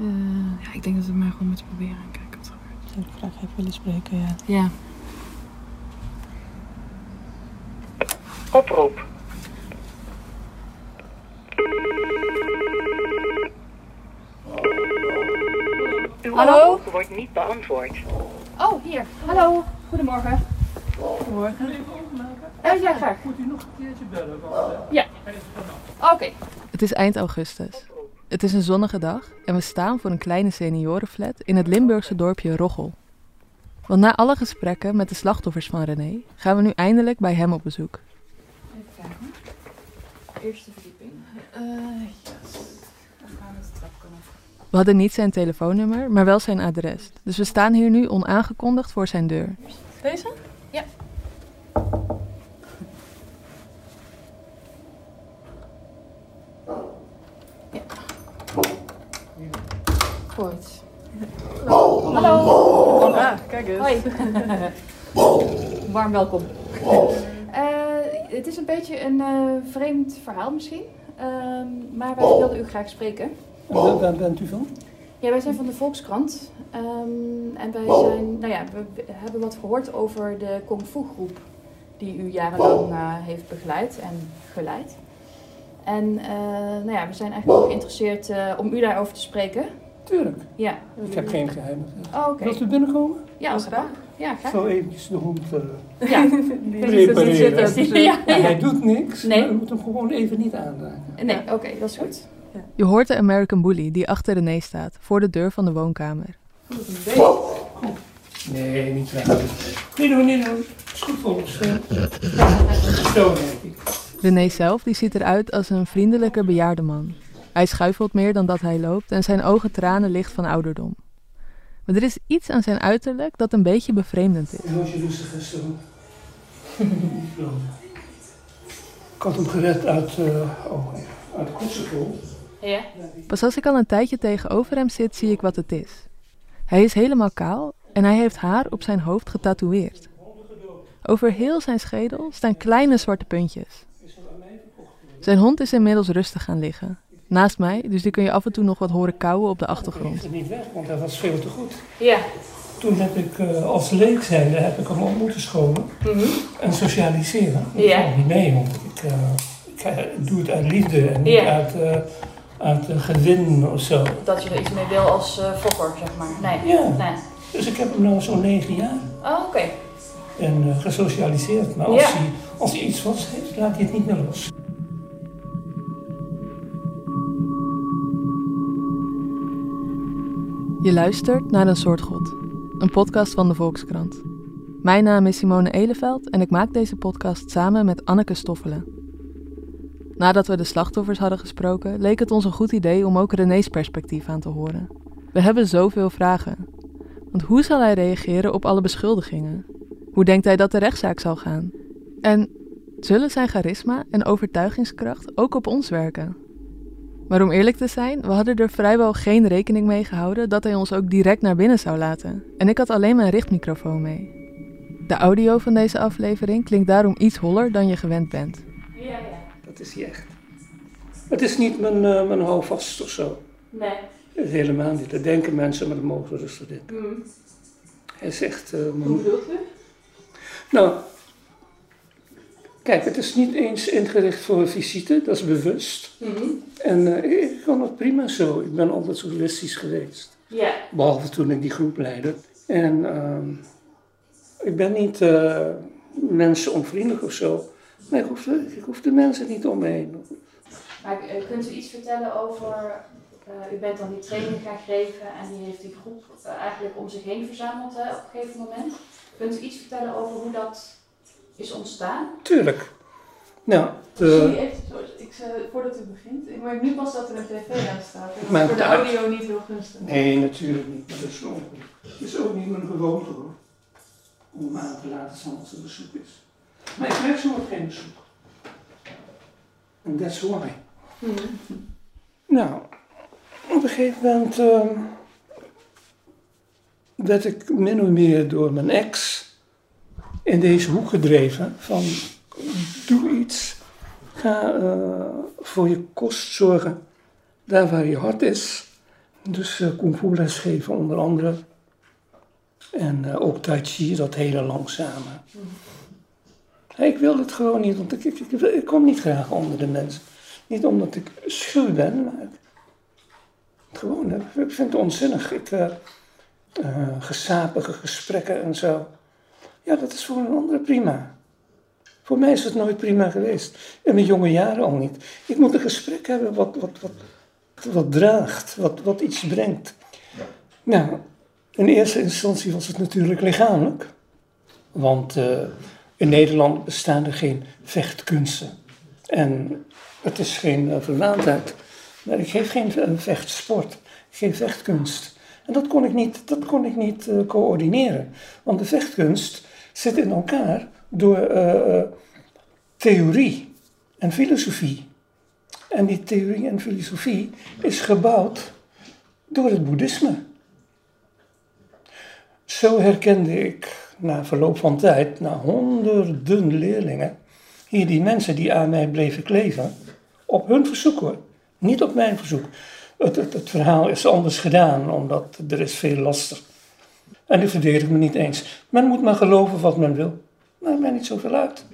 Eh, ja, ik denk dat we maar gewoon moeten proberen en kijken wat er gebeurt. Ik graag even willen spreken, ja. Ja. Oproep. Uw Hallo? oproep wordt niet beantwoord. Oh, hier. Hallo. Goedemorgen. Goedemorgen. Uh, ja, graag. Moet u nog een keertje bellen? Ja. Oké. Het is eind augustus. Het is een zonnige dag en we staan voor een kleine seniorenflat in het Limburgse dorpje Roggel. Want na alle gesprekken met de slachtoffers van René gaan we nu eindelijk bij hem op bezoek. Even kijken. Eerste verdieping. Eh, yes. Dan gaan we de trap kunnen. We hadden niet zijn telefoonnummer, maar wel zijn adres. Dus we staan hier nu onaangekondigd voor zijn deur. Deze? Hallo. Ah, kijk eens. Hoi. Warm welkom. Eh, het is een beetje een eh, vreemd verhaal misschien. Ehm, maar wij wilden u graag spreken. Waar, bent u van? Ja, wij zijn van de Volkskrant. Ehm, en wij zijn, nou ja, we hebben wat gehoord over de Kung Fu groep die u jarenlang eh, heeft begeleid en geleid. En eh, nou ja, we zijn eigenlijk ook geïnteresseerd eh, om u daarover te spreken. Tuurlijk. Ja. Ik heb geen geheimen. Oh, oké. Wilt u binnenkomen? Ja, als graag. Ja, Ik graag. zal eventjes de hond... eh, Ja. Prepareren. ja, ja, Hij doet niks, Nee. maar we moeten hem gewoon even niet aanraken. Nee, oké, dat is goed. Je hoort de American Bully die achter René staat, voor de deur van de woonkamer. Nee, niet raken. Niet doen, niet doen. is goed voor ons. Zo. René zelf die ziet eruit als een vriendelijke bejaarde man. Hij schuifelt meer dan dat hij loopt en zijn ogen tranen licht van ouderdom. Maar er is iets aan zijn uiterlijk dat een beetje bevreemdend is. Je rustig gisteren? Ik had hem gered uit, eh oh, uit Kosovo. Ja? Pas als ik al een tijdje tegenover hem zit, zie ik wat het is. Hij is helemaal kaal en hij heeft haar op zijn hoofd getatoeëerd. Over heel zijn schedel staan kleine zwarte puntjes. Zijn hond is inmiddels rustig gaan liggen. Naast mij, dus die kun je af en toe nog wat horen kauwen op de Ik achtergrond. er niet weg, want hij was veel te goed. Ja. Toen heb ik eh, als leek zijnde heb ik hem op moeten scholen en socialiseren. Dat Ja. niet mee, want ik, eh, ik, eh, doe het uit liefde en niet Ja. uit, eh, uit eh, gewin of zo. Dat je er iets mee wil als uh, fokker, zeg maar. Nee. Ja. Nee. Dus ik heb hem nu zo'n negen jaar Oh, oké. en gesocialiseerd. Maar als, Ja. hij, als hij iets vast heeft, laat hij het niet meer los. Je luistert naar Een Soort God, een podcast van de Volkskrant. Mijn naam is Simone Eleveld en ik maak deze podcast samen met Anneke Stoffelen. Nadat we de slachtoffers hadden gesproken, leek het ons een goed idee om ook René's perspectief aan te horen. We hebben zoveel vragen. Want hoe zal hij reageren op alle beschuldigingen? Hoe denkt hij dat de rechtszaak zal gaan? En zullen zijn charisma en overtuigingskracht ook op ons werken? Maar om eerlijk te zijn, we hadden er vrijwel geen rekening mee gehouden dat hij ons ook direct naar binnen zou laten. En ik had alleen mijn richtmicrofoon mee. De audio van deze aflevering klinkt daarom iets holler dan je gewend bent. Ja, ja. Dat is hij echt. Het is niet mijn, eh, mijn houvast of zo. Nee. Helemaal niet. Dat denken mensen, maar dat mogen ze rustig denken. Mm. Hij is echt... eh, mijn- Hoe bedoelt u? Nou, kijk, het is niet eens ingericht voor een visite, dat is bewust. Mhm. En eh, ik kan het prima zo. Ik ben altijd solistisch geweest. Behalve toen ik die groep leidde. En ehm, ik ben niet eh mensen onvriendelijk of zo. Maar ik hoef, de, ik hoef de mensen niet om me heen. Maar eh, kunt u iets vertellen over... u bent dan die training gaan geven en die heeft die groep eigenlijk om zich heen verzameld hè, op een gegeven moment. Kunt u iets vertellen over hoe dat is ontstaan? Tuurlijk. Nou, Sorry, de, even, sorry, ik, zei voordat u begint, ik merk nu pas dat er een tv aan staat. En dat is voor de audio niet heel gunstig. nee, natuurlijk niet. Maar dat is, ook, dat is ook niet mijn gewoonte hoor. Om aan te laten staan als er bezoek is. Maar ik krijg zo geen bezoek. En that's why. Nou, op een gegeven moment ehm, werd ik min of meer door mijn ex in deze hoek gedreven van doe iets, ga eh, voor je kost zorgen daar waar je hart is, Dus uh, lesgeven onder andere. En uh, ook tai chi, dat hele langzame. Ik wil het gewoon niet, want ik, ik, ik, ik, kom niet graag onder de mensen. Niet omdat ik schuw ben, maar gewoon, ik vind het onzinnig. Ik, uh, gesapige gesprekken en zo. Ja, dat is voor een andere prima. Voor mij is het nooit prima geweest. In mijn jonge jaren al niet. Ik moet een gesprek hebben wat, wat, wat, wat draagt, wat, wat iets brengt. Nou, in eerste instantie was het natuurlijk lichamelijk. Want uh, in Nederland bestaan er geen vechtkunsten. En het is geen uh, verwaandheid. Maar ik geef geen uh, vechtsport, geen vechtkunst. En dat kon ik niet, dat kon ik niet coördineren. Want de vechtkunst zit in elkaar door uh, theorie en filosofie. En die theorie en filosofie is gebouwd door het boeddhisme. Zo herkende ik na verloop van tijd, na honderden leerlingen, hier die mensen die aan mij bleven kleven, op hun verzoek hoor, niet op mijn verzoek. Het, het, het verhaal is anders gedaan, omdat er is veel laster. En die verdedig me niet eens. Men moet maar geloven wat men wil. Maakt mij niet zoveel uit.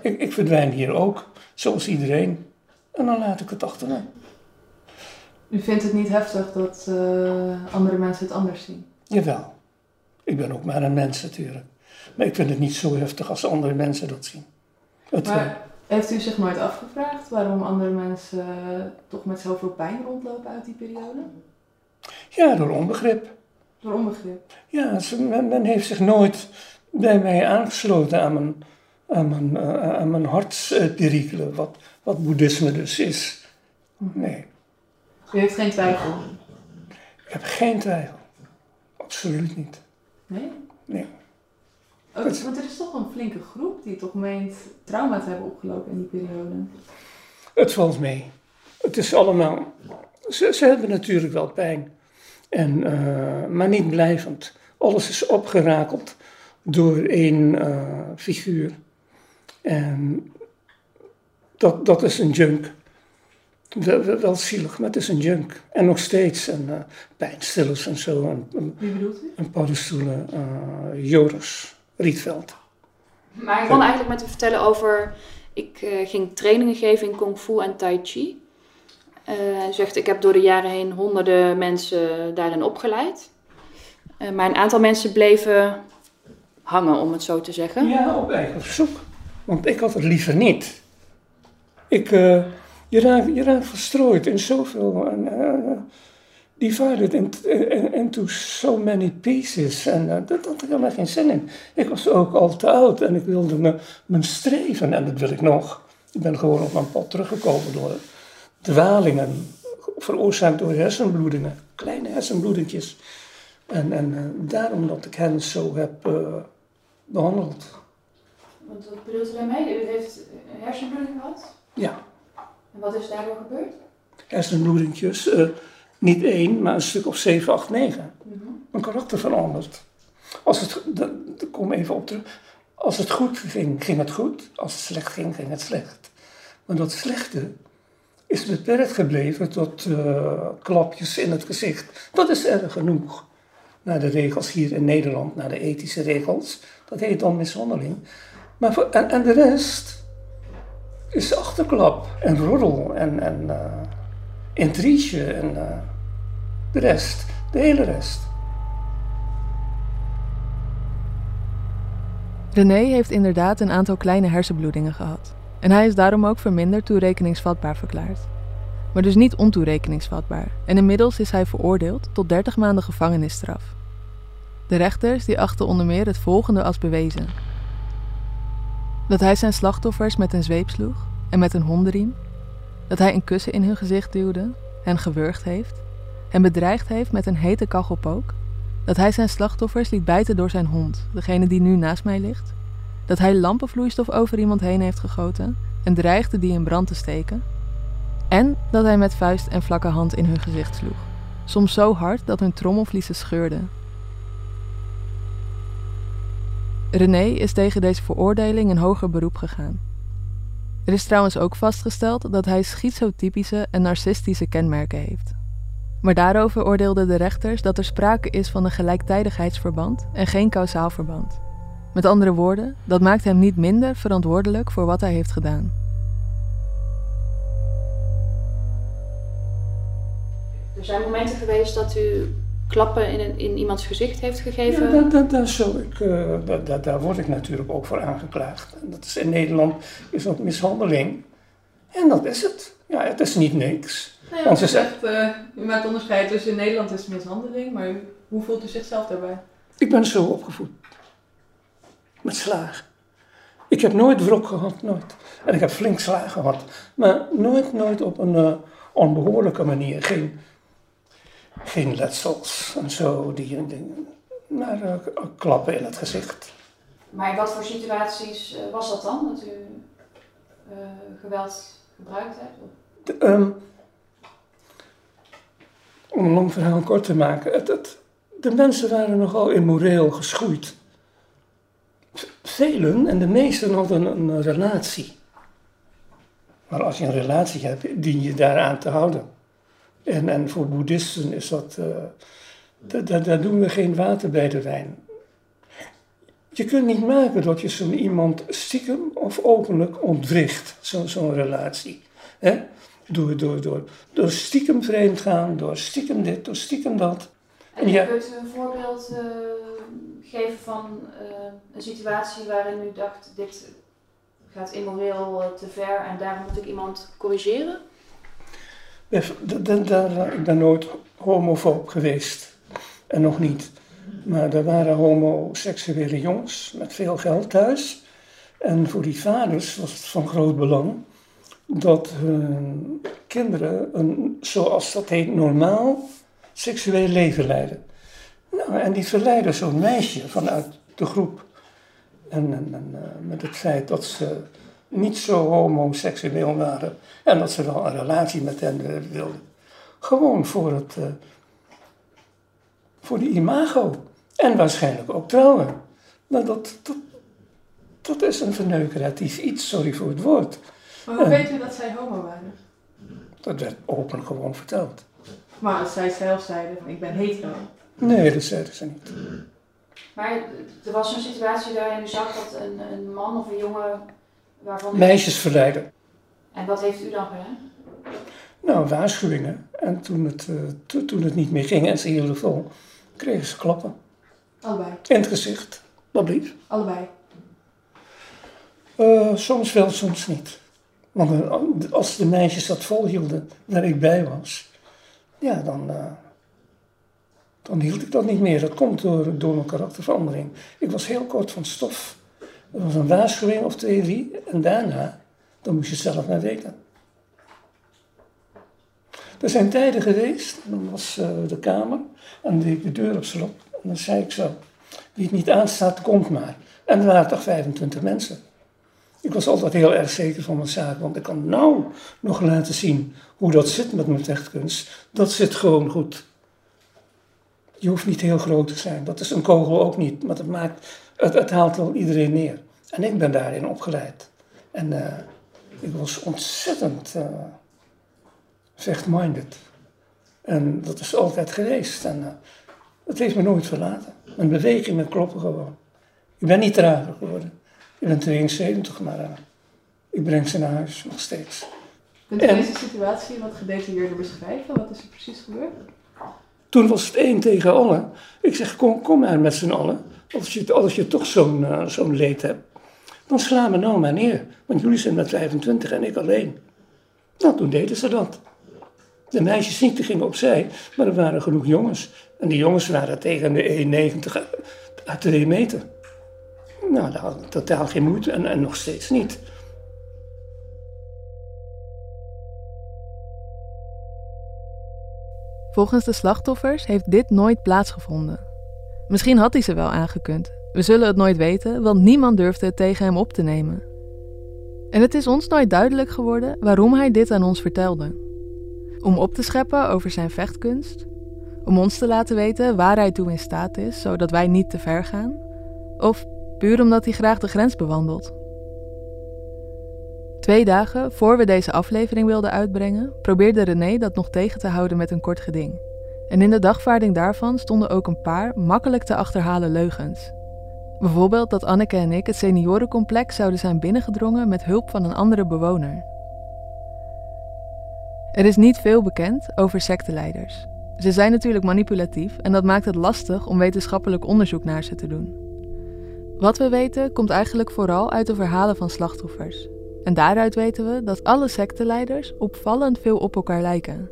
Ik, ik verdwijn hier ook, zoals iedereen. En dan laat ik het achterna. U vindt het niet heftig dat uh, andere mensen het anders zien? Jawel. Ik ben ook maar een mens natuurlijk. Maar ik vind het niet zo heftig als andere mensen dat zien. Het, maar uh, heeft u zich nooit afgevraagd waarom andere mensen uh, toch met zoveel pijn rondlopen uit die periode? Ja, door onbegrip. Door onbegrip? Ja, ze, men, men, heeft zich nooit bij mij aangesloten aan mijn, aan mijn, uh, aan mijn hartsperikelen, wat, wat boeddhisme dus is. Nee. U heeft geen twijfel? Ik heb geen twijfel. Absoluut niet. Nee? Nee. Oh, want er is toch een flinke groep die toch meent trauma te hebben opgelopen in die periode. Het valt mee. Het is allemaal. Ze, ze hebben natuurlijk wel pijn. En, uh, maar niet blijvend. Alles is opgerakeld door één uh, figuur. En dat, dat is een junk. Wel, wel, wel, zielig, maar het is een junk. En nog steeds een uh, pijnstillers en zo. En, een, Wie bedoelt u? Een paddenstoelen. Uh, Joris Rietveld. Maar ik wil eigenlijk met u vertellen over... Ik uh, ging trainingen geven in Kung Fu en Tai Chi. Hij zegt, ik heb door de jaren heen honderden mensen daarin opgeleid. maar een aantal mensen bleven hangen, om het zo te zeggen. Ja, op eigen verzoek. Want ik had het liever niet. Ik, uh, je, raakt, je raakt verstrooid in zoveel. En, uh, divided into, into so many pieces. En uh, dat had ik helemaal geen zin in. Ik was ook al te oud en ik wilde me, mijn streven, en dat wil ik nog. Ik ben gewoon op mijn pad teruggekomen door dwalingen, veroorzaakt door hersenbloedingen, kleine hersenbloedingjes. En, en daarom dat ik hen zo heb behandeld. Want wat bedoelt u daarmee? U heeft hersenbloeding gehad? Ja. En wat is daardoor gebeurd? Hersenbloedingjes, uh, niet één, maar een stuk of 7, 8, 9. Mm-hmm. Mijn karakter veranderd. Als het, daar kom even op terug. Als het goed ging, ging het goed. Als het slecht ging, ging het slecht. Maar dat slechte is beperkt gebleven tot uh, klapjes in het gezicht. Dat is erg genoeg. Naar de regels hier in Nederland, naar de ethische regels. Dat heet dan mishandeling. Maar voor, en, en, de rest is achterklap en roddel en, en uh, intrige en uh, de rest, de hele rest. René heeft inderdaad een aantal kleine hersenbloedingen gehad. En hij is daarom ook verminderd toerekeningsvatbaar verklaard. Maar dus niet ontoerekeningsvatbaar. En inmiddels is hij veroordeeld tot 30 maanden gevangenisstraf. De rechters die achten onder meer het volgende als bewezen. Dat hij zijn slachtoffers met een zweep sloeg en met een hondenriem. Dat hij een kussen in hun gezicht duwde, hen gewurgd heeft. Hen bedreigd heeft met een hete kachelpook. Dat hij zijn slachtoffers liet bijten door zijn hond, degene die nu naast mij ligt. Dat hij lampenvloeistof over iemand heen heeft gegoten en dreigde die in brand te steken. En dat hij met vuist en vlakke hand in hun gezicht sloeg. Soms zo hard dat hun trommelvliezen scheurden René is tegen deze veroordeling een hoger beroep gegaan. Er is trouwens ook vastgesteld dat hij schizotypische en narcistische kenmerken heeft. Maar daarover oordeelden de rechters dat er sprake is van een gelijktijdigheidsverband en geen kausaal verband. Met andere woorden, dat maakt hem niet minder verantwoordelijk voor wat hij heeft gedaan. Er zijn momenten geweest dat u klappen in, een, in iemands gezicht heeft gegeven. Ja, dat, dat, dat zou ik, eh, dat, dat, daar word ik natuurlijk ook voor aangeklaagd. En dat is in Nederland is dat mishandeling. En dat is het. Ja, het is niet niks. Nou Want ja, ze u, zegt, eh, u maakt onderscheid tussen in Nederland is mishandeling, maar u- hoe voelt u zichzelf daarbij? Ik ben zo opgevoed. Met slagen. Ik heb nooit wrok gehad, nooit. En ik heb flink slagen gehad. Maar nooit, nooit op een eh, onbehoorlijke manier. Geen, geen letsels en zo, die dingen. Maar eh, klappen in het gezicht. Maar in wat voor situaties eh, was dat dan? Dat u geweld gebruikt hebt? De, ehm, om een lang verhaal kort te maken. Het, het, de mensen waren nogal immoreel geschoeid. Velen en de meesten hadden een, een relatie. Maar als je een relatie hebt, dien je daaraan te houden. En, en voor boeddhisten is dat. eh, da- da- daar doen we geen water bij de wijn. Je kunt niet maken dat je zo'n iemand stiekem of openlijk ontwricht, zo- zo'n relatie. Hè? Door, door, door, door stiekem vreemd gaan, door stiekem dit, door stiekem dat. En Ja. kunt u een voorbeeld eh, geven van eh, een situatie waarin u dacht, dit gaat immoreel eh, te ver en daarom moet ik iemand corrigeren? Daar- Ik ben nooit homofoob geweest. En nog niet. Maar er waren homoseksuele jongens met veel geld thuis. En voor die vaders was het van groot belang dat hun kinderen een, zoals dat heet, normaal seksueel leven leiden. Nou, en die verleiden zo'n meisje vanuit de groep. En, en, en, eh, met het feit dat ze niet zo homoseksueel waren en dat ze wel een relatie met hen eh, wilden. Gewoon voor het, eh, voor de imago. En waarschijnlijk ook trouwen. Maar dat, dat, dat is een verneukeratief iets, sorry voor het woord. Maar hoe Ja. weet u dat zij homo waren? Dat werd open gewoon verteld. Maar als zij zelf zeiden van ik ben hetero. Nee, dat zeiden ze niet. Maar er was een situatie waarin u zag dat een, een man of een jongen waarvan u... Meisjes verleiden. En wat heeft u dan gedaan? Nou, waarschuwingen. En toen het, eh, to- toen het niet meer ging en ze hielden vol, kregen ze klappen. Allebei. In het gezicht. Wat lief. Allebei. Eh, soms wel, soms niet. Want eh, als de meisjes dat volhielden waar ik bij was, ja, dan, eh, dan hield ik dat niet meer. Dat komt door, door mijn karakterverandering. Ik was heel kort van stof. Er was een waarschuwing of twee, drie. En daarna, dan moest je zelf maar weten. Er zijn tijden geweest, dan was eh, de kamer en deed ik de deur op slot. En dan zei ik zo, wie het niet aanstaat, komt maar. En er waren toch 25 mensen. Ik was altijd heel erg zeker van mijn zaak, want ik kan nou nog laten zien hoe dat zit met mijn vechtkunst. Dat zit gewoon goed. Je hoeft niet heel groot te zijn, dat is een kogel ook niet, maar het, maakt, het, het haalt wel iedereen neer. En ik ben daarin opgeleid. En eh, ik was ontzettend uh, vechtminded. En dat is altijd geweest. En uh, het heeft me nooit verlaten. Mijn bewegingen kloppen gewoon. Ik ben niet trager geworden. Ik ben 72, maar uh, ik breng ze naar huis nog steeds. Kunt u deze situatie wat gedetailleerder beschrijven? Wat is er precies gebeurd? Toen was het één tegen allen. Ik zeg, kom, kom maar met z'n allen. Als je, als je toch zo'n uh, zo'n leed hebt, dan sla me nou maar neer. Want jullie zijn met 25 en ik alleen. Nou, toen deden ze dat. De meisjes niet, die gingen opzij, maar er waren genoeg jongens. En die jongens waren tegen de 1,90 à 2 meter. Nou, daar had totaal geen moeite en nog steeds niet. Volgens de slachtoffers heeft dit nooit plaatsgevonden. Misschien had hij ze wel aangekund. We zullen het nooit weten, want niemand durfde het tegen hem op te nemen. En het is ons nooit duidelijk geworden waarom hij dit aan ons vertelde. Om op te scheppen over zijn vechtkunst? Om ons te laten weten waar hij toe in staat is, zodat wij niet te ver gaan? Of puur omdat hij graag de grens bewandelt? Twee dagen voor we deze aflevering wilden uitbrengen, probeerde René dat nog tegen te houden met een kort geding. En in de dagvaarding daarvan stonden ook een paar makkelijk te achterhalen leugens. Bijvoorbeeld dat Anneke en ik het seniorencomplex zouden zijn binnengedrongen met hulp van een andere bewoner. Er is niet veel bekend over secteleiders. Ze zijn natuurlijk manipulatief en dat maakt het lastig om wetenschappelijk onderzoek naar ze te doen. Wat we weten komt eigenlijk vooral uit de verhalen van slachtoffers. En daaruit weten we dat alle secteleiders opvallend veel op elkaar lijken.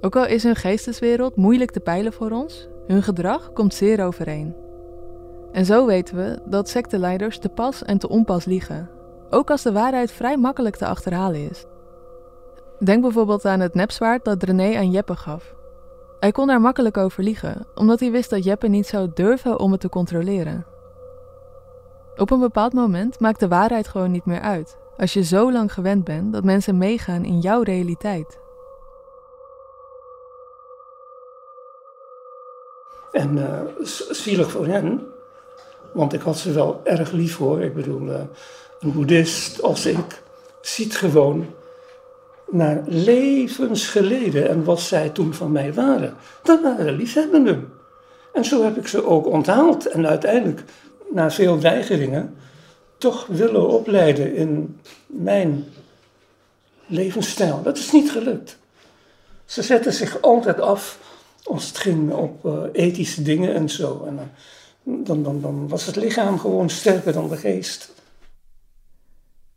Ook al is hun geesteswereld moeilijk te peilen voor ons, hun gedrag komt zeer overeen. En zo weten we dat secteleiders te pas en te onpas liegen, ook als de waarheid vrij makkelijk te achterhalen is. Denk bijvoorbeeld aan het nepzwaard dat René aan Jeppe gaf. Hij kon daar makkelijk over liegen, omdat hij wist dat Jeppe niet zou durven om het te controleren. Op een bepaald moment maakt de waarheid gewoon niet meer uit, als je zo lang gewend bent dat mensen meegaan in jouw realiteit. En uh, zielig voor hen, want ik had ze wel erg lief hoor. Ik bedoel, uh, een boeddhist als ik ziet gewoon naar levens geleden en wat zij toen van mij waren. Dat waren liefhebbenden. En zo heb ik ze ook onthaald en uiteindelijk, na veel weigeringen, toch willen opleiden in mijn levensstijl. Dat is niet gelukt. Ze zetten zich altijd af als het ging op uh, ethische dingen en zo. En dan, dan, dan was het lichaam gewoon sterker dan de geest.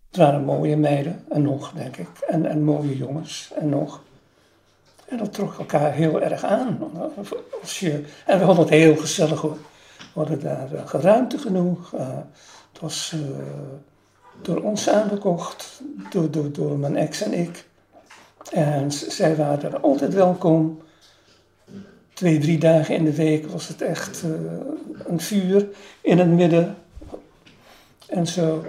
Het waren mooie meiden, en nog, denk ik. En, en mooie jongens, en nog. En dat trok elkaar heel erg aan. Als je, en we hadden het heel gezellig hoor. We hadden daar uh, ruimte genoeg. Het was uh, door ons aangekocht, door, door, door mijn ex en ik. En zij waren er altijd welkom. Twee, drie dagen in de week was het echt een vuur in het midden. En zo.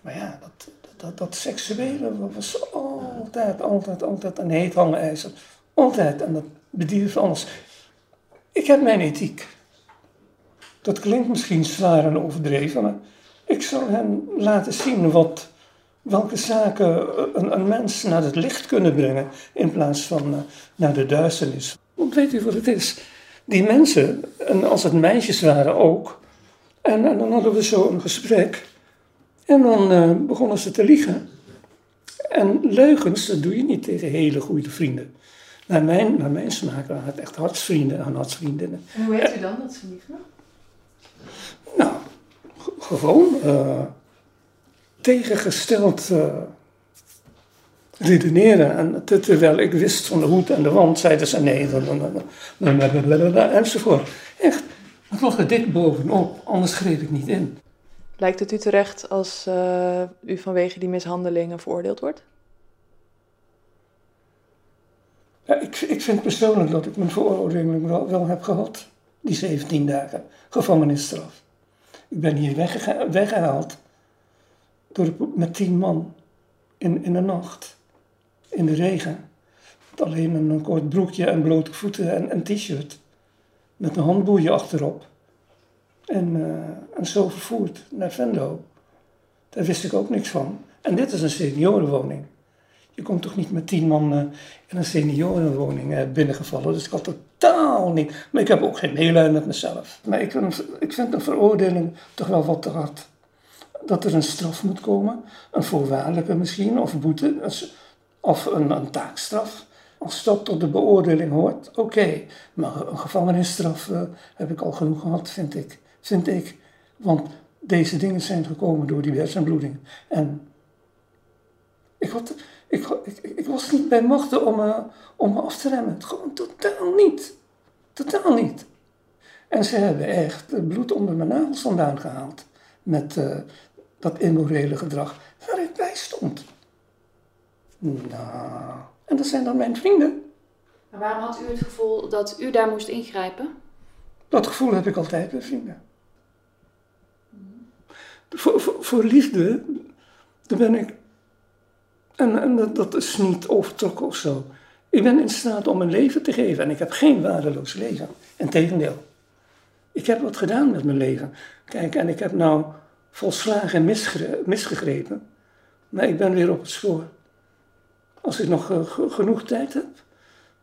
Maar ja, dat, dat, dat seksuele was altijd, altijd, altijd een heet hangijzer. Altijd. En dat bedierf alles. Ik heb mijn ethiek. Dat klinkt misschien zwaar en overdreven, maar ik zal hem laten zien wat, welke zaken een, een mens naar het licht kunnen brengen in plaats van uh, naar de duisternis. Want weet u wat het is? Die mensen, en als het meisjes waren ook, en, en dan hadden we zo een gesprek. En dan uh, begonnen ze te liegen. En leugens, dat doe je niet tegen hele goede vrienden. Naar mijn, naar mijn smaak waren het echt hartsvrienden en hartsvriendinnen. En hoe weet u dan dat ze liegen? Nou, gewoon uh, tegengesteld uh, redeneren. En terwijl ik wist van de hoed en de wand, zeiden ze nee, enzovoort. Echt, dat lag er dik bovenop, anders greep ik niet in. Lijkt het u terecht als uh, u vanwege die mishandelingen veroordeeld wordt? Ja, ik, ik vind persoonlijk dat ik mijn veroordeling wel, wel heb gehad. Die 17 dagen gevangenisstraf. Ik ben hier wegge weggehaald door, met tien man in, in de nacht, in de regen. Met alleen een, kort broekje en blote voeten en een t-shirt. Met een handboeien achterop. En, uh, en zo vervoerd naar Venlo. Daar wist ik ook niks van. En dit is een seniorenwoning. Je komt toch niet met tien man in een seniorenwoning uh, binnengevallen. Dus ik had totaal niet. Maar ik heb ook geen meelijn met mezelf. Maar ik, ik vind een veroordeling toch wel wat te hard. Dat er een straf moet komen. Een voorwaardelijke misschien, of boete. Of een, een taakstraf. Als dat tot de beoordeling hoort, oké. Maar een gevangenisstraf uh, heb ik al genoeg gehad, vind ik vind ik. Want deze dingen zijn gekomen door die hersenbloeding. En ik, had, ik, ik, ik, was niet bij machten om, uh, om me af te remmen. Gewoon totaal niet. Totaal niet. En ze hebben echt het bloed onder mijn nagels vandaan gehaald. Met uh, dat immorele gedrag waar ik bij stond. Nou, en dat zijn dan mijn vrienden. Maar waarom had u het gevoel dat u daar moest ingrijpen? Dat gevoel heb ik altijd bij vrienden. Voor, voor, voor, liefde, daar ben ik. En, dat, dat, is niet overtrokken of zo. Ik ben in staat om een leven te geven en ik heb geen waardeloos leven. Integendeel. Ik heb wat gedaan met mijn leven. Kijk, en ik heb nou volslagen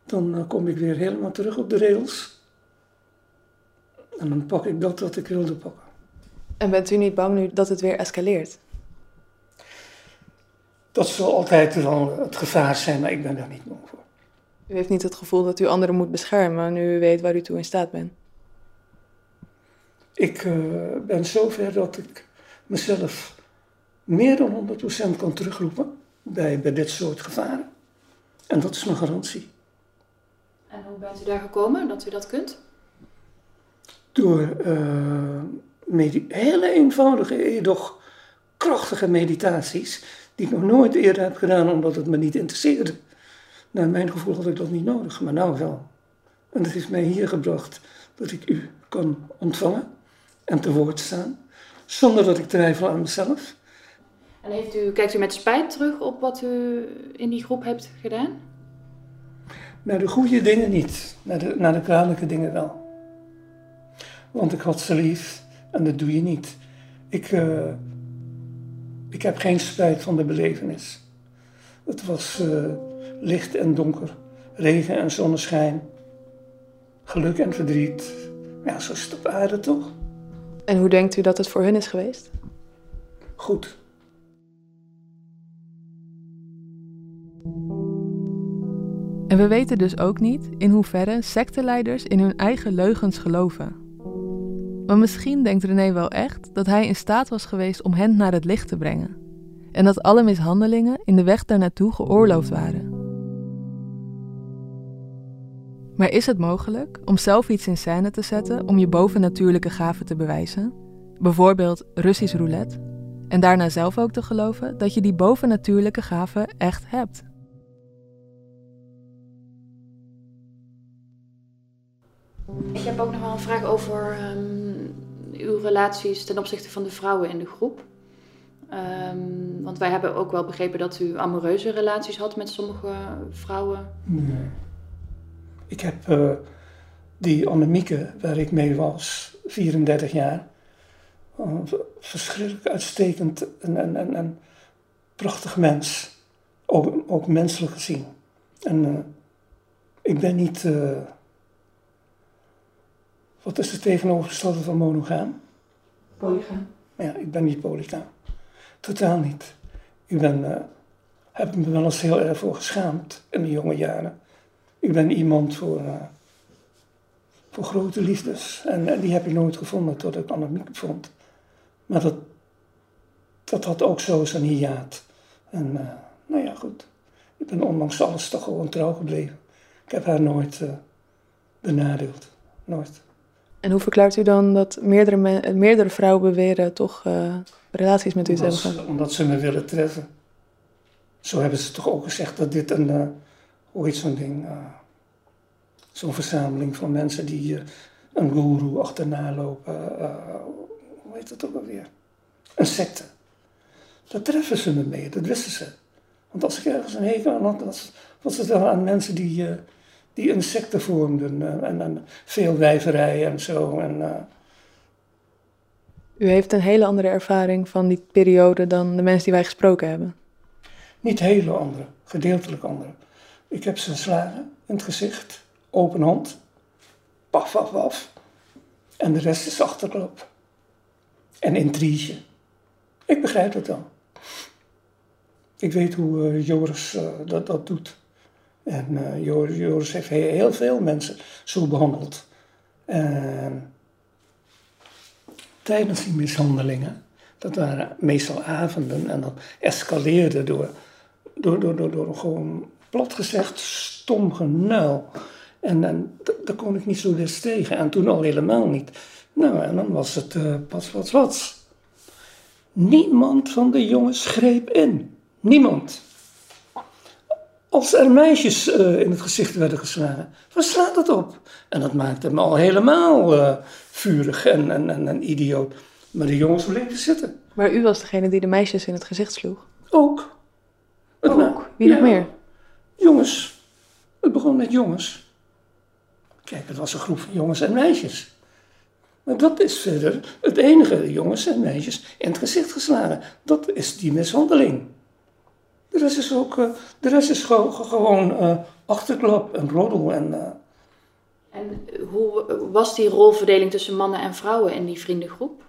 dan eh, kom ik weer helemaal terug op de rails. En dan pak ik dat wat ik wilde pakken. En bent u niet bang nu dat het weer escaleert? Dat zal altijd wel het gevaar zijn, maar ik ben daar niet bang voor. U heeft niet het gevoel dat u anderen moet beschermen nu u weet waar u toe in staat bent. Ik eh, ben zover dat ik mezelf meer dan 100% kan terugroepen bij, bij dit soort gevaren. En dat is mijn garantie. En hoe bent u daar gekomen dat u dat kunt? Door eh, hele eenvoudige, doch krachtige meditaties, die ik nog nooit eerder heb gedaan omdat het me niet interesseerde. Naar mijn gevoel had ik dat niet nodig, maar nou wel. En dat heeft mij hier gebracht dat ik u kan ontvangen en te woord staan, zonder dat ik twijfel aan mezelf. En heeft u, kijkt u met spijt terug op wat u in die groep hebt gedaan? Naar de goede dingen niet, naar de, naar de kwalijke dingen wel. Want ik had ze lief en dat doe je niet. Ik, eh, ik heb geen spijt van de belevenis. Het was eh, licht en donker, regen en zonneschijn, geluk en verdriet. Ja, zo is het op aarde toch? En hoe denkt u dat het voor hun is geweest? Goed. En we weten dus ook niet in hoeverre secteleiders in hun eigen leugens geloven. Maar misschien denkt René wel echt dat hij in staat was geweest om hen naar het licht te brengen. En dat alle mishandelingen in de weg daarnaartoe geoorloofd waren. Maar is het mogelijk om zelf iets in scène te zetten om je bovennatuurlijke gaven te bewijzen? Bijvoorbeeld Russisch roulette. En daarna zelf ook te geloven dat je die bovennatuurlijke gaven echt hebt. Ik heb ook nog wel een vraag over ehm, uw relaties ten opzichte van de vrouwen in de groep. Ehm, want wij hebben ook wel begrepen dat u amoureuze relaties had met sommige vrouwen. Nee. Ik heb eh, die Annemieke, waar ik mee was, 34 jaar, v- verschrikkelijk uitstekend en, en, en, en prachtig mens. Ook, ook menselijk gezien. En eh, ik ben niet. Eh, wat is het tegenovergestelde van monogaam? Polygaam. Ja, ik ben niet polygaam. Totaal niet. Ik ben, eh, heb me wel eens heel erg voor geschaamd in mijn jonge jaren. Ik ben iemand voor, eh, voor grote liefdes. En, eh, die heb ik nooit gevonden tot ik Annemiek vond. Maar dat, dat had ook zo zijn hiaat. En eh, nou ja, goed. Ik ben ondanks alles toch gewoon trouw gebleven. Ik heb haar nooit eh, benadeeld. Nooit. En hoe verklaart u dan dat meerdere, me- meerdere vrouwen beweren toch eh, relaties met u te hebben omdat ze me willen treffen. Zo hebben ze toch ook gezegd dat dit een, eh, hoe heet zo'n ding, eh, zo'n verzameling van mensen die een goeroe achterna lopen. hoe heet dat ook alweer? Een secte. Daar treffen ze me mee, dat wisten ze. Want als ik ergens een hekel aan had, was, was het wel aan mensen die, die een secte vormden. eh, en, en veel wijverij en zo. En, eh, U heeft een hele andere ervaring van die periode dan de mensen die wij gesproken hebben. Niet hele andere, gedeeltelijk andere. Ik heb ze geslagen in het gezicht, open hand, paf, paf, paf. En de rest is achterklap. En intrige. Ik begrijp het wel. Ik weet hoe eh, Joris dat, dat doet. En eh, Joris, Joris heeft heel, veel mensen zo behandeld. En tijdens die mishandelingen, dat waren meestal avonden en dat escaleerde door, door, door, door, gewoon plat gezegd stom genuil. En, en d- daar kon ik niet zo best tegen. En toen al helemaal niet. Nou, en dan was het pats, pats, pats. Niemand van de jongens greep in. Niemand. Als er meisjes eh, in het gezicht werden geslagen, waar slaat dat op? En dat maakte me al helemaal eh, vurig en, en, en, en idioot. Maar de jongens bleven zitten. Maar u was degene die de meisjes in het gezicht sloeg. Ook. Het Ook? Wie nog Ja. meer? Jongens. Het begon met jongens. Kijk, het was een groep van jongens en meisjes. Maar dat is verder het enige, jongens en meisjes in het gezicht geslagen. Dat is die mishandeling. De rest is ook, eh, de rest is gewoon, gewoon eh, achterklap en roddel. En, eh, En hoe was die rolverdeling tussen mannen en vrouwen in die vriendengroep?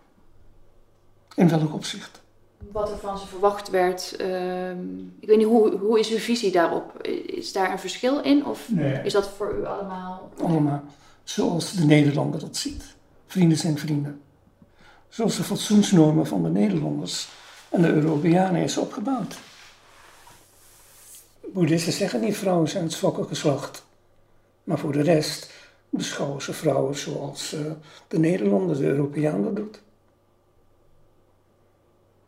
in welk opzicht? Wat er van ze verwacht werd. ehm, ik weet niet, hoe, hoe is uw visie daarop? Is daar een verschil in? Of Nee. is dat voor u allemaal... Allemaal zoals de Nederlander dat ziet. Vrienden zijn vrienden. Zoals de fatsoensnormen van de Nederlanders en de Europeanen is opgebouwd. Boeddhisten zeggen niet vrouwen zijn het zwakke geslacht. Maar voor de rest beschouwen ze vrouwen zoals eh, de Nederlander, de Europeaan dat doet.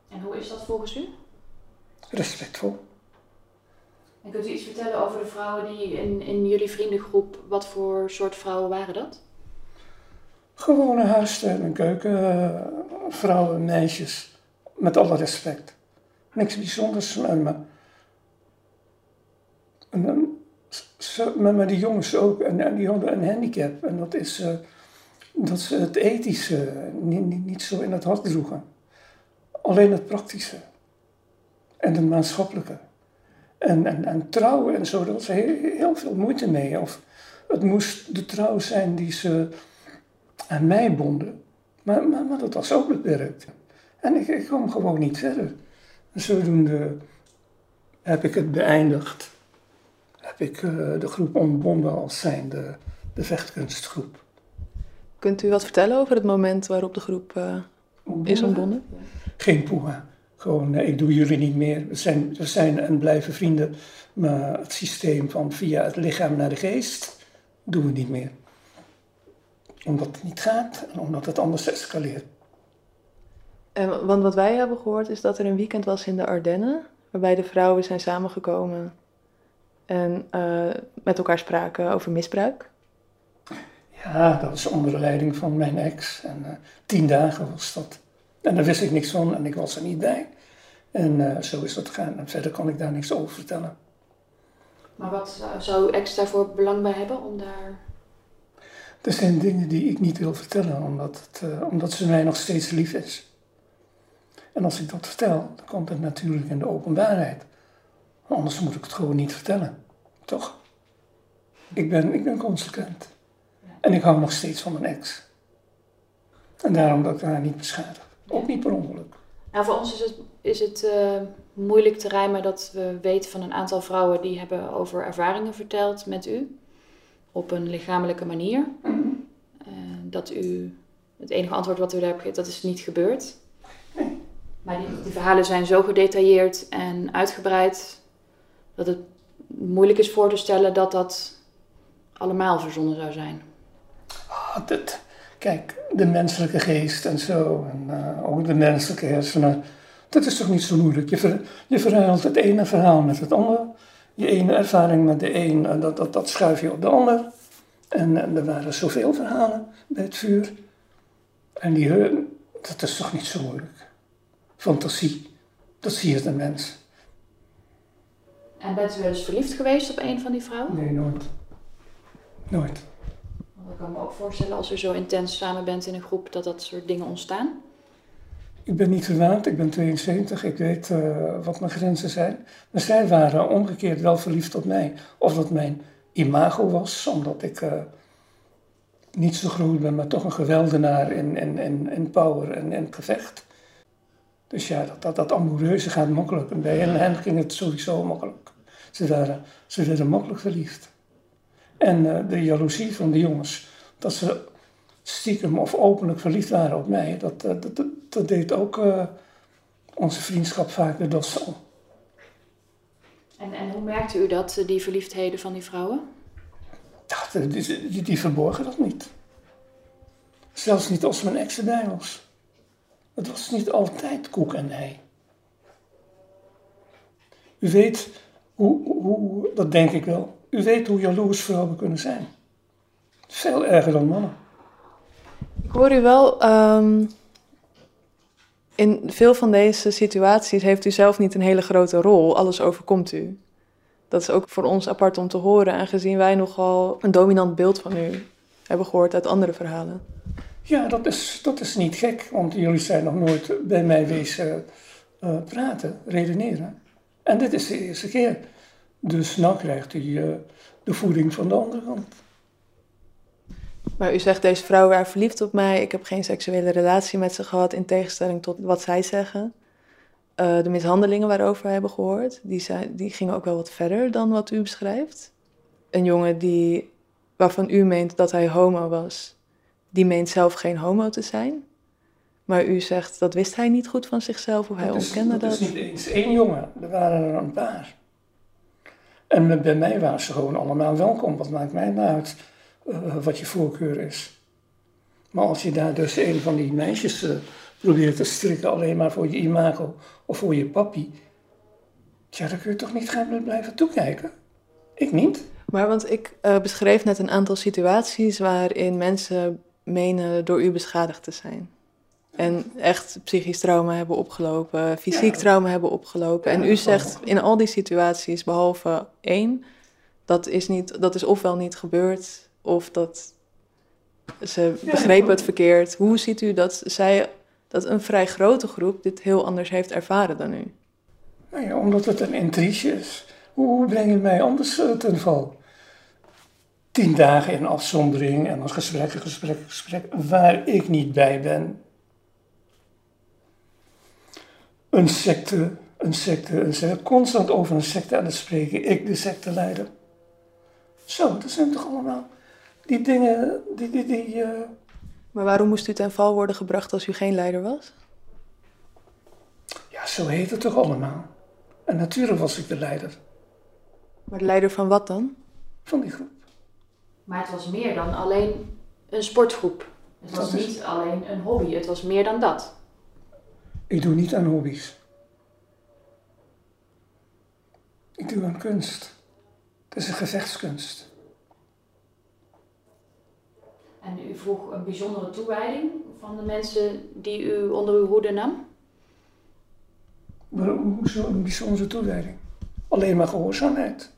En hoe is dat volgens u? Respectvol. En kunt u iets vertellen over de vrouwen die in, in jullie vriendengroep... Wat voor soort vrouwen waren dat? Gewone huisstijl en keuken, vrouwen, meisjes, met alle respect. Niks bijzonders, maar, dan- maar, die jongens ook, en, die hadden een handicap. En dat is eh, dat ze het ethische niet, niet, zo in het hart droegen. Alleen het praktische. En het maatschappelijke. En, en, en trouw en zo, daar ze heel, heel veel moeite mee. Of het moest de trouw zijn die ze aan mij bonden. Maar, maar, maar dat was ook beperkt. En ik, ik kwam gewoon niet verder. En zodoende heb ik het beëindigd. Heb ik eh, de groep ontbonden als zijnde de vechtkunstgroep. Kunt u wat vertellen over het moment waarop de groep eh, is ontbonden? Geen poeha. Gewoon, ik doe jullie niet meer. We zijn, we zijn en blijven vrienden. Maar het systeem van via het lichaam naar de geest doen we niet meer. Omdat het niet gaat en omdat het anders escaleert. En, want wat wij hebben gehoord is dat er een weekend was in de Ardennen, waarbij de vrouwen zijn samengekomen en eh, met elkaar spraken over misbruik. Ja, dat was onder leiding van mijn ex. En eh, tien dagen was dat. En daar wist ik niks van en ik was er niet bij. En eh, zo is dat gegaan. En verder kan ik daar niks over vertellen. Maar wat zou, uw ex daarvoor belang bij hebben om daar... Er zijn dingen die ik niet wil vertellen, omdat, het, eh, omdat ze mij nog steeds lief is. En als ik dat vertel, dan komt het natuurlijk in de openbaarheid. Anders moet ik het gewoon niet vertellen. Toch? Ik ben, ik ben consequent. En ik hou nog steeds van mijn ex. En daarom dat ik haar niet beschadig. Ook niet per ongeluk. Nou, voor ons is het, is het eh, moeilijk te rijmen dat we weten van een aantal vrouwen die hebben over ervaringen verteld met u. Op een lichamelijke manier. Eh, dat u, het enige antwoord wat u daar hebt gegeven, dat is niet gebeurd. Maar die, die verhalen zijn zo gedetailleerd en uitgebreid dat het moeilijk is voor te stellen dat dat allemaal verzonnen zou zijn. Ah, dat, kijk, de menselijke geest en zo, en eh, ook de menselijke hersenen, dat is toch niet zo moeilijk. Je, ver, je verhaalt het ene verhaal met het andere. Je ene ervaring met de een, eh, dat, dat, dat schuif je op de ander. En, er waren zoveel verhalen bij het vuur. En die, eh, dat is toch niet zo moeilijk. Fantasie, dat zie je de mens. En bent u wel eens verliefd geweest op een van die vrouwen? Nee, nooit. Nooit. Want ik kan me ook voorstellen als u zo intens samen bent in een groep dat dat soort dingen ontstaan. Ik ben niet verwaand, ik ben 72, ik weet eh, wat mijn grenzen zijn. Maar zij waren omgekeerd wel verliefd op mij. Of dat mijn imago was, omdat ik eh, niet zo groot ben, maar toch een geweldenaar in, in, in, in power en in gevecht. Dus ja, dat, dat, dat amoureuze gaat makkelijk. En bij hen, ging het sowieso makkelijk. Ze, waren, ze werden makkelijk verliefd. En eh, de jaloezie van de jongens, dat ze stiekem of openlijk verliefd waren op mij, dat, eh, dat, dat, dat deed ook eh, onze vriendschap vaak de aan. En, en hoe merkte u dat, die verliefdheden van die vrouwen? Die, die, die verborgen dat niet. Zelfs niet als mijn ex erbij was. Het was niet altijd koek en ei. U weet hoe, dat denk ik wel, u weet hoe jaloers vrouwen kunnen zijn. Veel erger dan mannen. Ik hoor u wel, ehm, in veel van deze situaties heeft u zelf niet een hele grote rol. Alles overkomt u. Dat is ook voor ons apart om te horen, aangezien wij nogal een dominant beeld van u hebben gehoord uit andere verhalen. Ja, dat is, dat is niet gek, want jullie zijn nog nooit bij mij wezen eh, praten, redeneren. En dit is de eerste keer. Dus nou krijgt hij eh, de voeding van de andere kant. Maar u zegt, deze vrouwen waren verliefd op mij. Ik heb geen seksuele relatie met ze gehad, in tegenstelling tot wat zij zeggen. Eh, de mishandelingen waarover we hebben gehoord, die, zijn, die gingen ook wel wat verder dan wat u beschrijft. Een jongen die, waarvan u meent dat hij homo was, die meent zelf geen homo te zijn. Maar u zegt dat wist hij niet goed van zichzelf of hij dat is, ontkende dat dat. is niet eens één jongen, er waren er een paar. En bij mij waren ze gewoon allemaal welkom. Wat maakt mij nou uit eh, wat je voorkeur is? Maar als je daar dus een van die meisjes eh, probeert te strikken alleen maar voor je imago of voor je papi, tja, dan kun je toch niet gaan blijven toekijken? Ik niet. Maar want ik eh, beschreef net een aantal situaties waarin mensen menen door u beschadigd te zijn. En echt psychisch trauma hebben opgelopen, fysiek Ja. trauma hebben opgelopen. En u zegt in al die situaties, behalve één, dat is, niet, dat is ofwel niet gebeurd, of dat ze begrepen het verkeerd. Hoe ziet u dat zij, dat een vrij grote groep dit heel anders heeft ervaren dan u? Nou ja, omdat het een intrige is. Hoe, hoe breng je mij anders eh, ten val? Tien dagen in afzondering en dan gesprek, gesprek, gesprek, waar ik niet bij ben. Een secte, een secte, een secte. Constant over een secte aan het spreken. Ik, de secteleider. Zo, dat zijn toch allemaal die dingen, die, die, die eh, Maar waarom moest u ten val worden gebracht als u geen leider was? ja, zo heet het toch allemaal. En natuurlijk was ik de leider Maar de leider van wat dan? van die groep. Maar het was meer dan alleen een sportgroep. Het was Dat is- niet alleen een hobby, het was meer dan dat. Ik doe niet aan hobby's. Ik doe aan kunst. Het is een gevechtskunst. En u vroeg een bijzondere toewijding van de mensen die u onder uw hoede nam? Maar hoezo een bijzondere toewijding? Alleen maar gehoorzaamheid.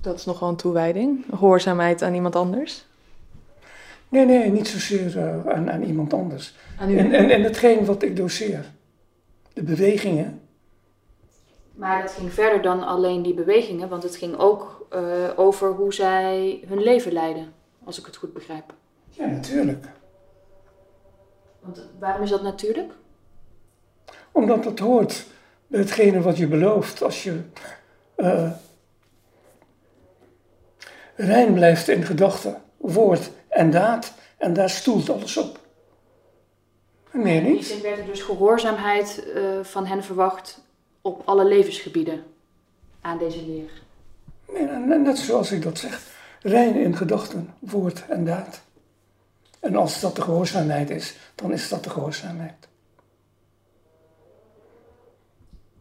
Dat is nogal een toewijding. Gehoorzaamheid aan iemand anders. Nee, nee, niet zozeer eh, aan, aan iemand anders. Aan. En, en, en hetgeen wat ik doseer. De bewegingen. Maar dat ging verder dan alleen die bewegingen, want het ging ook eh, over hoe zij hun leven leiden, als ik het goed begrijp. Ja, natuurlijk. Want waarom is dat natuurlijk? Omdat dat hoort bij hetgene wat je belooft. Als je eh, rein blijft in gedachten, woord en daad. En daar stoelt alles op. In die niet? zin werd er dus gehoorzaamheid eh, van hen verwacht op alle levensgebieden aan deze leer. Nee, net- net zoals ik dat zeg. Rein in gedachten, woord en daad. En als dat de gehoorzaamheid is, dan is dat de gehoorzaamheid.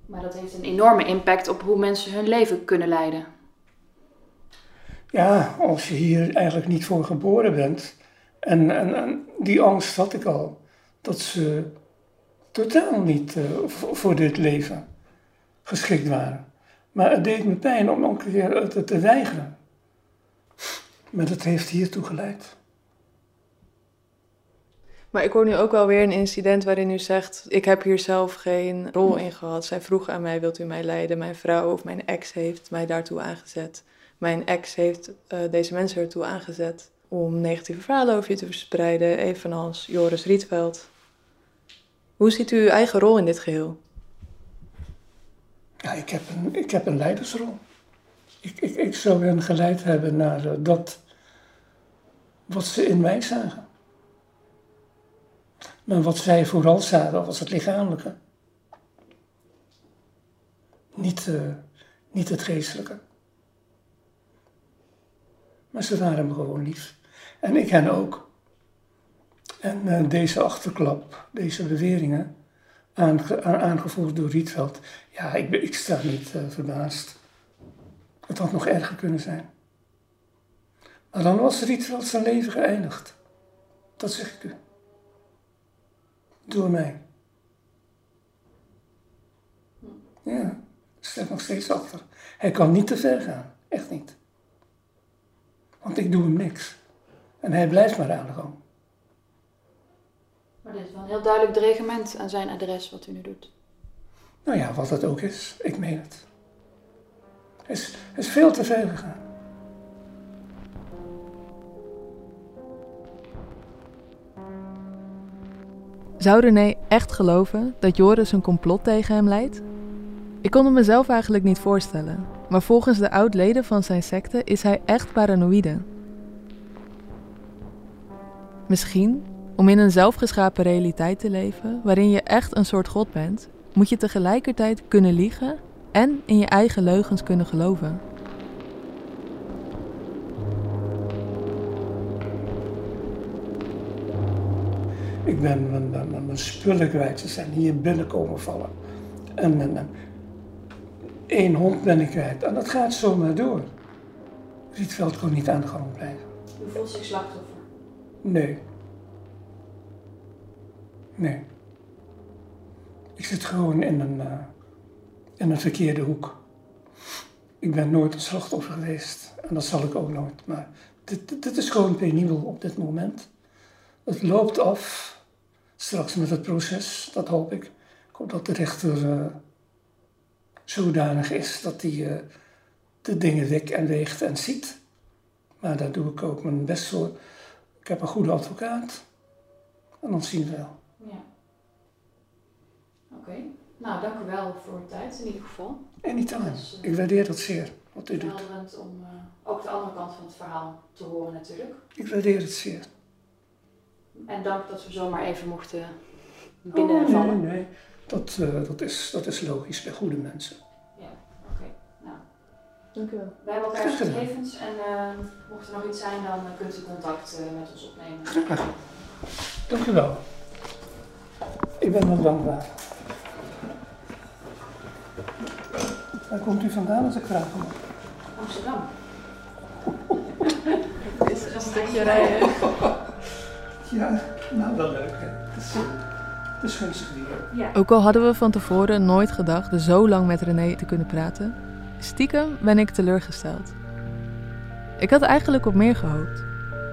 Maar dat heeft een enorme impact op hoe mensen hun leven kunnen leiden. Ja, als je hier eigenlijk niet voor geboren bent. En, en, en die angst had ik al. Dat ze totaal niet eh, voor, dit leven geschikt waren. Maar het deed me pijn om elke keer het te weigeren. Maar dat heeft hiertoe geleid. Maar ik hoor nu ook wel weer een incident waarin u zegt: Ik heb hier zelf geen rol in gehad. Zij vroeg aan mij: Wilt u mij leiden? Mijn vrouw of mijn ex heeft mij daartoe aangezet. Mijn ex heeft eh, deze mensen ertoe aangezet om negatieve verhalen over je te verspreiden, evenals Joris Rietveld. Hoe ziet u uw eigen rol in dit geheel? Ja, ik heb een, ik heb een leidersrol. Ik, ik, ik zou hen geleid hebben naar eh, dat wat ze in mij zagen. Maar wat zij vooral zagen was het lichamelijke. Niet, eh, niet het geestelijke. Maar ze waren me gewoon lief. En ik hen ook. En eh, deze achterklap, deze beweringen, aange- aangevoerd door Rietveld, ja, ik, ben- sta niet eh, verbaasd. Het had nog erger kunnen zijn. Maar dan was Rietveld zijn leven geëindigd. Dat zeg ik u. Door mij. Ja, ik sta nog steeds achter. Hij kan niet te ver gaan. Echt niet. Want ik doe hem niks. En hij blijft maar aan de gang. Maar dit is wel een heel duidelijk dreigement aan zijn adres wat u nu doet. Nou ja, wat het ook is. Ik meen het. Hij is, is veel te ver gegaan. Zou René echt geloven dat Joris een complot tegen hem leidt? Ik kon het mezelf eigenlijk niet voorstellen, maar volgens de oud-leden van zijn secte is hij echt paranoïde. Misschien, om in een zelfgeschapen realiteit te leven waarin je echt een soort God bent, moet je tegelijkertijd kunnen liegen en in je eigen leugens kunnen geloven. Ik ben mijn, mijn, mijn- spullen kwijt. Ze zijn hier binnen komen vallen. En, en, en één hond ben ik kwijt. En dat gaat zomaar door. Rietveld kon niet aan de gang blijven. U voelt zich slachtoffer. Nee. Nee. Ik zit gewoon in een, eh, in een verkeerde hoek. Ik ben nooit een slachtoffer geweest. En dat zal ik ook nooit. Maar dit, dit, dit is gewoon penibel op dit moment. Het loopt af. Straks met het proces, dat hoop ik. Ik hoop dat de rechter eh, zodanig is dat hij eh, de dingen wik en weegt en ziet. Maar daar doe ik ook mijn best voor. Ik heb een goede advocaat. En dan zien we wel. Ja. Oké. Nou, dank u wel voor uw tijd in ieder geval. Anytime. Dus, eh, Ik waardeer dat zeer, wat u doet. Helderend om eh, ook de andere kant van het verhaal te horen natuurlijk. Ik waardeer het zeer. En dank dat we zomaar even mochten Oh, binnenvallen. nee, nee. Dat, eh, dat, is, dat is logisch bij goede mensen. Ja, oké. Nou, Dank u wel. wij hebben elkaar gegevens en eh, mocht er nog iets zijn, dan eh, kunt u contact eh, met ons opnemen. Graag. Dank u wel. Ik ben wel dankbaar. Waar komt u vandaan als ik vragen mag? Amsterdam. Is er een stukje rijden? Ja, nou wel leuk hè. Het is, gunstig weer. Ja. Ook al hadden we van tevoren nooit gedacht zo lang met René te kunnen praten, stiekem ben ik teleurgesteld. Ik had eigenlijk op meer gehoopt.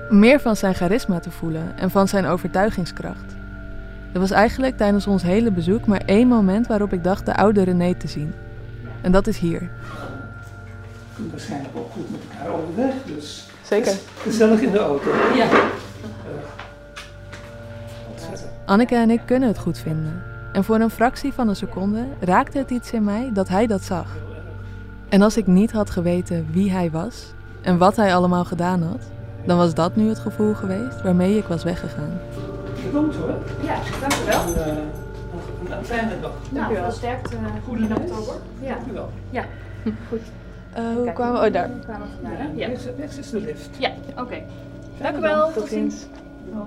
Meer van zijn charisma te voelen en van zijn overtuigingskracht. Er was eigenlijk tijdens ons hele bezoek maar één moment waarop ik dacht de oude René te zien. En dat is hier. We kunnen waarschijnlijk ook goed met elkaar overweg, dus Zeker. gezellig in de auto. Ja. Anneke en ik kunnen het goed vinden. En voor een fractie van een seconde raakte het iets in mij dat hij dat zag. En als ik niet had geweten wie hij was en wat hij allemaal gedaan had, dan was dat nu het gevoel geweest waarmee ik was weggegaan. Bedankt hoor. Ja, dank u wel. En, eh, nog een fijne dag. Nou, veel sterkte Goede in oktober. Ja. Dank u wel. Goed. hoe Kijk, kwamen we? Oh, daar. Hoe kwamen we vandaan, hè? Ja. Rechts, is de lift. Ja, oké. Dank u wel. Tot ziens. Ja.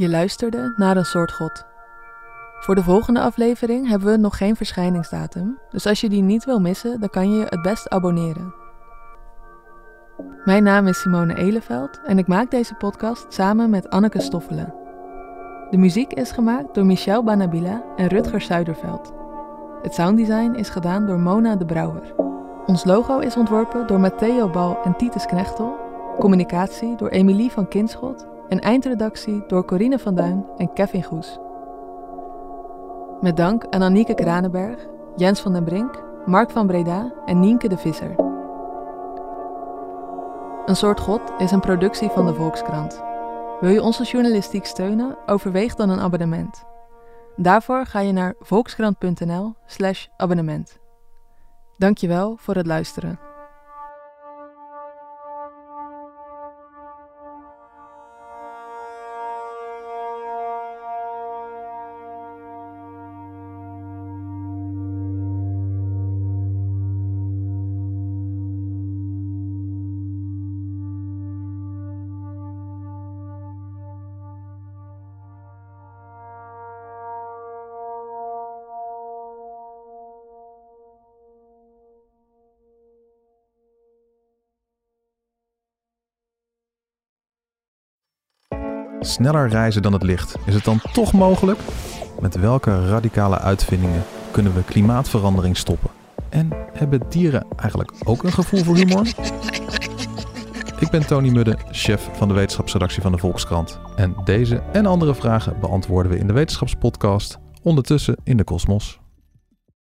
Je luisterde naar een soort god. Voor de volgende aflevering hebben we nog geen verschijningsdatum, dus als je die niet wil missen, dan kan je je het best abonneren. Mijn naam is Simone Eleveld en ik maak deze podcast samen met Anneke Stoffelen. De muziek is gemaakt door Michel Banabila en Rutger Zuiderveld. Het sounddesign is gedaan door Mona de Brouwer. Ons logo is ontworpen door Matteo Bal en Titus Knechtel. Communicatie door Emilie van Kinschot en eindredactie door Corine van Duin en Kevin Goes. Met dank aan Anieke Kranenberg, Jens van den Brink, Mark van Breda en Nienke de Visser. Een soort God is een productie van de Volkskrant. Wil je onze journalistiek steunen? Overweeg dan een abonnement. Daarvoor ga je naar volkskrant.nl/slash abonnement. Dankjewel voor het luisteren. Sneller reizen dan het licht. Is het dan toch mogelijk? Met welke radicale uitvindingen kunnen we klimaatverandering stoppen? En hebben dieren eigenlijk ook een gevoel voor humor? Ik ben Tony Mudde, chef van de wetenschapsredactie van de Volkskrant. En deze en andere vragen beantwoorden we in de wetenschapspodcast Ondertussen in de Kosmos.